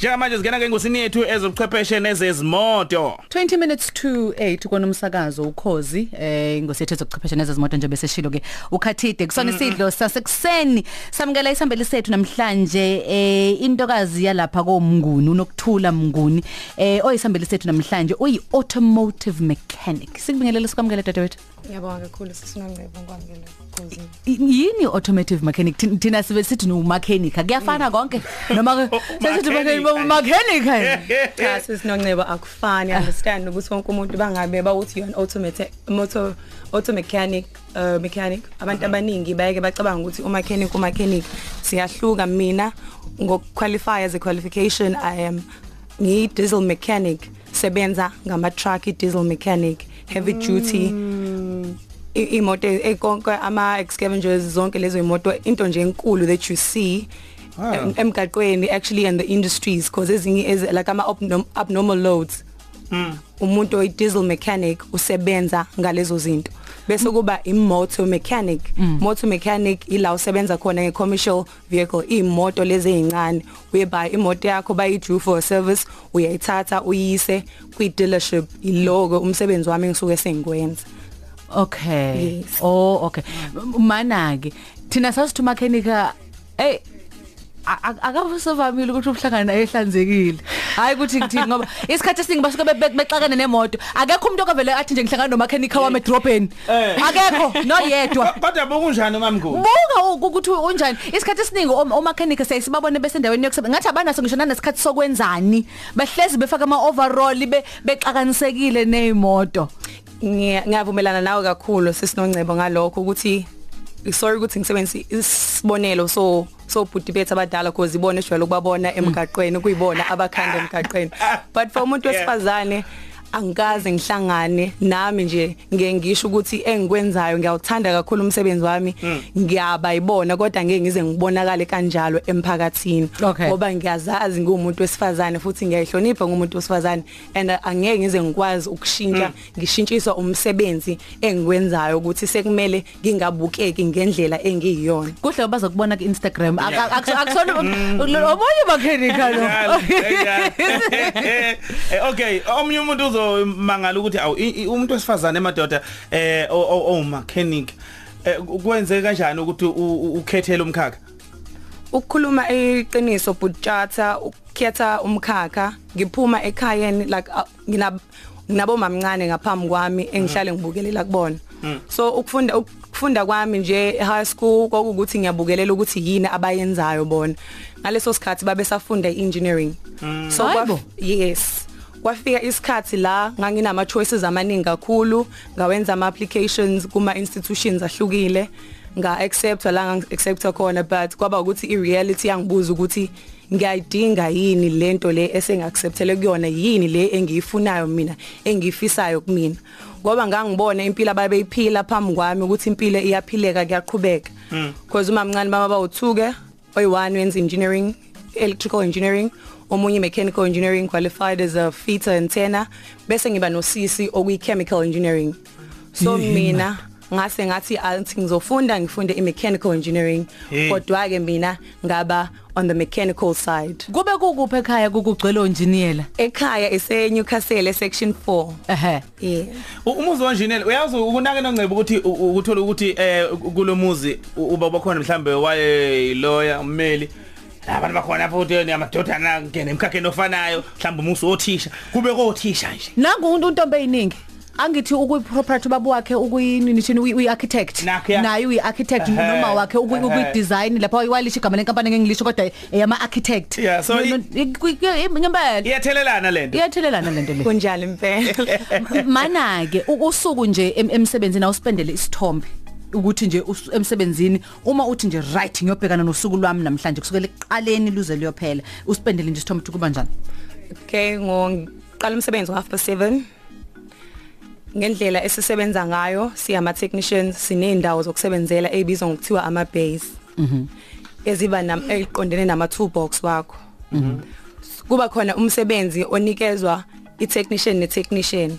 njengamanje singena ke ngosini yethu ezobuchwepheshe nezezimoto. 20 minutes to 8 kona umsakazo ukhozi. Eh ingosethe zokuchwephesha nezezimoto nje bese shilo ke ukhathide kusona isidlo sasekuseni. Samukela isambeli sethu namhlanje eh intokazi yalapha komnguni unokuthula mnguni. Eh oyisambeli sethu namhlanje uyi automotive mechanic sikubingelele sikwamukele dadewethu? Ngiyabonga kakhulu sisinongcebo ngikwamukela ukuzini. yini automotive mechanic? Thi- thina sibe sithi no mechanic kuyafana konke. Noma ke sesithi Mechanic. Mechanic Cha sisinongcebo akufani. Understand ukuthi wonke umuntu bangabe bawuthi yona automatic motor auto mechanic uh, mechanic. Abantu abaningi bayeke bacabanga ukuthi umechanic umechanic siyahluka mina. Ngokuqualify as a qualification I am ngi diesel mechanic. Sebenza ngama truck i diesel mechanic heavy duty. I- imoto ekonke ama excavengers zonke lezo imoto into nje enkulu that you see Ah. em- emgaqweni actually in the industries because ezinye ezi- like ama abnorm- abnormal loads umuntu oyi diesel mechanic usebenza ngalezo zinto bese kuba imoto mechanic motor mechanic ila usebenza khona nge commercial vehicle imoto lezi ezincane whereby imoto yakho bayi due for a service uyayithatha uyise kwi dealership ilogo umsebenzi wami ngisuke sengikwenza Okay. Yes. Oh okay. M- Mana ke thina sasithi mechanic hey akabusovamile ukuthi uhlangana ehlanzekile. Hayi ukuthi ngithini ngoba isikhathi esiningi basuke be- be- bexakane nemoto. Akekho umuntu okavele athi nje ngihlangana no mechanic wami edrobheni. Eh. akekho noyedwa kodwa bokunjani mamnguni buka u- ukuthi unjani? Isikhathi esiningi om- omechanic siyasibabone besendaweni yokusebenza ngathi abanaso ngisho nanesikhathi sokwenzani? Behlezi befaka ama overall be bexakanisekile nezimoto Ngiya- ngiyavumelana nawe kakhulu sisinongcebo ngalokho ukuthi sorry ukuthi ngisebenzise isibonelo so so bhuti bethu abadala because ibona ejwayele ukubabona emgaqweni kuyibona abakhanda emgaqweni but for umuntu Yeah. Wesifazane angikaze ngihlangane nami nje ngeke ngisho ukuthi engikwenzayo ngiyawuthanda kakhulu umsebenzi wami. Ngiyaba yibona kodwa ngeke ngize ngibonakale kanjalo emphakathini. Okay. ngoba ngiyazazi ngumuntu wesifazane futhi ngiyayihlonipha ngumuntu wesifazane. And angeke ngize ngikwazi ukushintsha ngishintshiswa umsebenzi engikwenzayo ukuthi sekumele ngingabukeki ngendlela engiyiyona. Kuhle bazokubona ku Instagram Ak- ak- akuso- akusona omunye mechanic lo Eh, okay omunye umuntu uzomangala ukuthi awu umuntu wesifazane emadoda eh o- o o- mechanic eh, kwenze kanjani ukuthi u- u- ukhethele umkhakha? Ukukhuluma iqiniso butjatha ukukhetha umkhakha ngiphuma ekhayeni like ngina nginabo mamncane ngaphambi kwami engihlale ngibukelela kubona. So ukufunda ukufunda kwami nje high school kokuthi ngiyabukelela ukuthi yini abayenzayo bona. Ngaleso sikhathi babe safunda engineering so Hayibo. kwaf- yes. Kwafika isikhathi la nganginama choices amaningi kakhulu ngawenza ama applications kuma institutions ahlukile nga acceptwa la nga acceptwa khona but kwaba ukuthi i reality yangibuza ukuthi ngiyayidinga yini lento le esengacceptele kuyona yini le engiyifunayo mina engiyifisayo kumina. Ngoba ngangibona impilo ababeyiphila phambi kwami ukuthi impilo iyaphileka kuyaqhubeka. Because uma mncane baba bawuthuke oyi1 wenza engineering electrical engineering omunye mechanical engineering qualified as a fitter and tenor bese ngiba nosisi okuyi chemical engineering. So mina ngase ngathi anti ngizofunda ngifunde i mechanical engineering Hey. kodwa ke mina ngaba on the mechanical side. Kube kukuphi ekhaya kukugcwele engineer ekhaya ese Newcastle section 4 ehe. Yeah. U- umuzi wenjinela uyazi ukunake nongcebo ukuthi u- u- ukuthola ukuthi eh kulomuzi uba bakhona mhlambe waye lawyer ummeli. Abantu bakhona futhi namadodana ngene emkhakheni ofanayo mhlambe umusi othisha kube kothisha nje. Nangu untombe eyiningi. Angithi ukuyi property babo wakhe ukuyini nithini uyi architect. Nakho ya- naye uyi architect Ehhe, noma wakhe ukuyi ehhe. design lapha walisha igama lenkampani ngeEnglish kodwa eyama architect. Yeah, so i- ngempela iyathelelana lento iyathelelana lento le. Kunjalo impela. Mana ke usuku nje em- emsebenzini awuspendele isithombe. Ukuthi nje emsebenzini uma uthi nje right ngiyobhekana nosuku lwami namhlanje kusukela eqaleni luze liyophela uspendele nje isithombe ukuthi kuba njani? Okay ngoqala umsebenzi ngo 7 ngendlela esisebenza ngayo siyama technicians sineendawo zokusebenzela ezibizwa ngokuthiwa ama base mhm. Eziba nam eqondene nama toolbox wakho. Mhm. Kuba khona umsebenzi onikezwa i-technician ne-technician.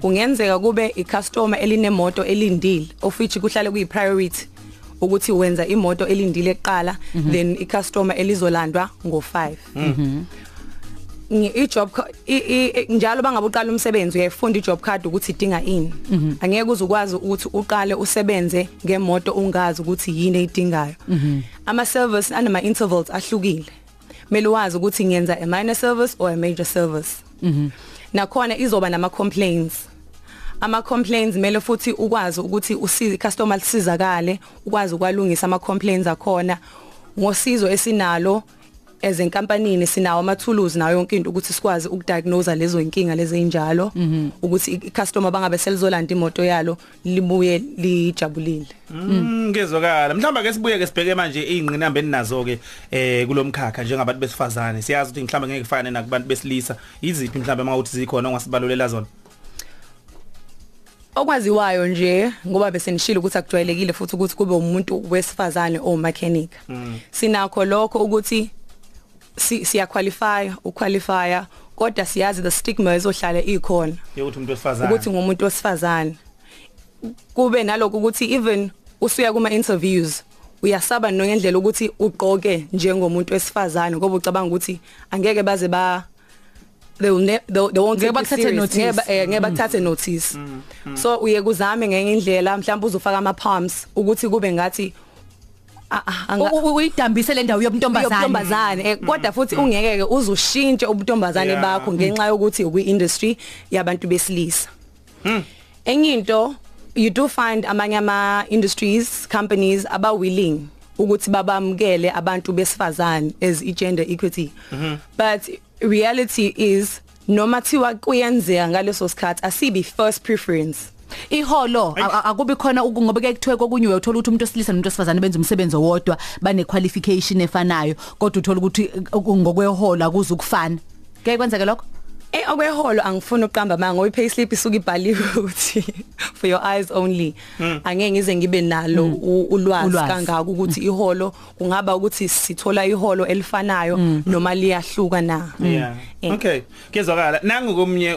Kungenzeka kube i-customer elinemoto elindile of which kuhlale kuyi-priority ukuthi wenza imoto elindile eqala then i-customer elizolandwa ngo5 ngi- i-job njalo bangabe uqala umsebenzi uyayifunda i-job card ukuthi idinga ini? Angeke uze ukwazi ukuthi uqale usebenze ngemoto ungazi ukuthi yini eyidingayo. Ama service anama intervals ahlukile. Mele wazi ukuthi ngiyenza a minor service or a major service. Nakhona izoba nama complaints ama complaints mele futhi ukwazi ukuthi usize customer lisizakale ukwazi ukwalungisa ama complaints akhona. Ngosizo esinalo ezenkampanini sinawo ama tools nayo yonke into ukuthi sikwazi ukudiagnose lezo inkinga lezi injalo ukuthi i- customer bangabe selizolanda imoto yalo libuye lijabulile. Mm ngezwakala. Mhlawumbe ke sibuye ke sibheke manje izingqinamba eninazo ke eh kulomkhakha njengabantu besifazane. Siyazi ukuthi mhlawumbe ngeke kufane nakubantu besilisa. Iziphi mhlawumbe mawuthi zikhona ongasibalulela zona? Okwaziwayo nje ngoba bese nishilo ukuthi akujwayelekile futhi ukuthi kube umuntu wesifazane o mechanic sinakho lokho ukuthi si siya qualify uqualify kodwa siyazi the stigma ezohlala ikhona. Yokuthi umuntu wesifazane. Ukuthi ngumuntu wesifazane. Kube naloko ukuthi even usuya kuma interviews uyasaba ngendlela ukuthi ugqoke njengomuntu wesifazane ngoba ucabanga ukuthi angeke baze ba they will ne they, they won't bakuthathe serious. notice. ngeke ba- eh, ngeke bakuthathe notice. So uye kuzame ngenye indlela mhlawumbe uzofaka ama palms ukuthi kube ngathi uyidambise le ndawo yobuntombazane. Yobuntombazane. Eh, kodwa futhi ungeke ke uzushintshe ubuntombazane Yeah. bakho ngenxa yokuthi ukwi industry yabantu besilisa. Enye into you do find amanye ama industries companies aba willing ukuthi babamukele abantu besifazane as i gender equity but reality is noma thiwa kuyenzeka ngaleso sikhathi asibi first preference. Iholo a- a- akubi khona uku- ngoba ke kuthiwe kokunye uyothola ukuthi umuntu wesilisa nomuntu wesifazane benza umsebenzi owodwa bane qualification efanayo kodwa uthola ukuthi uh, ngokweholo akuze ukufana ke kwenzeke lokho? Eh okweholo angifuni uqamba manga ngoba payslip isuka ibhaliwe ukuthi for your eyes only angeke ngize ngibe nalo u- ulwazi kangaka ukuthi iholo kungaba ukuthi sithola iholo elifanayo noma liyahluka na. Eh. Okay. Kezwakala nangu komnye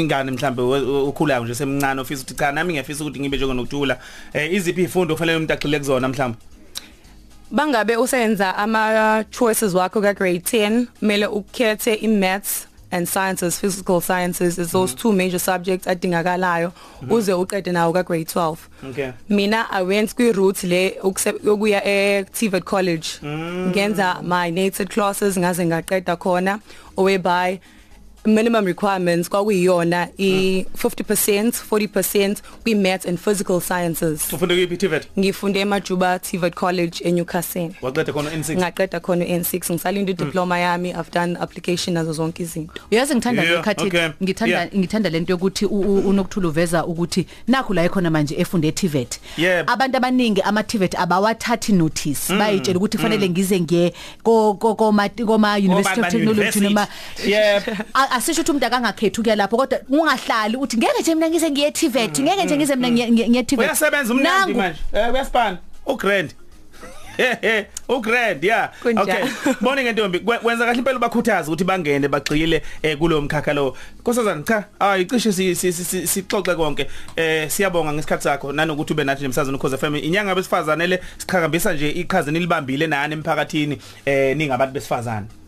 ingane mhlambe ukhulayo nje semncane ofisa ukuthi cha nami ngiyafisa ukuthi ngibe njengoNokuthula. Eh iziphi izifundo kufanele umuntu agxile kuzona mhlambe? bangabe usenza ama choices wakho ka grade 10 mele ukhethe i maths and sciences physical sciences is those two major subjects adingakalayo uze uqede nawo ka grade 12 Okay. mina i went kwi route le ukuse- yokuya e TVET college ngenza my native classes ngaze ngaqeda khona whereby minimum requirements kwakuyiyona i 50% 40% kwi maths and physical sciences Ufunde kuyiphi TVET? ngifunde eMajuba TVET college eNewcastle Waqeda khona N6. ngaqeda khona N6 ngisalinda idiploma yami i've done application nazo zonke izinto uyazi ngithanda Yeah, lekhathi okay. ngithanda Yeah. ngithanda lento yokuthi u- u- unokuthula uveza ukuthi nakho la ekhona manje efunde eTivet Yep. abantu abaningi ama Tivet abawathathi notice bayitshela ukuthi kufanele ngize ngiye ko ko koma koma University of Technology noma Yeah. A- asisho ukuthi umuntu akangakhethi ukuya lapho kodwa ungahlali uthi ngeke nje mina ngize ngiye Tivet ngeke nje ngize mina ngiye- ngiye ngiye Tivet Uyasebenza umnandi Nangu- manje. Eh uyasipana. uGrand. Hehe, uGrand yeah. Kunjani? Okay. Bone ngentombi kwe- wenza kahle impela bakhuthaza ukuthi bangene bagxile eh kulo mkhakha lo. Nkosazana cha, hayi cishe si- si- si- si- sixoxe konke. Eh siyabonga ngesikhathi sakho nanokuthi ube nathi nemsazweni ukhoze FM. Inyanga besifazane le siqhakambisa nje iqhaza nilibambile nani emphakathini eh ningabantu besifazane. siyabonga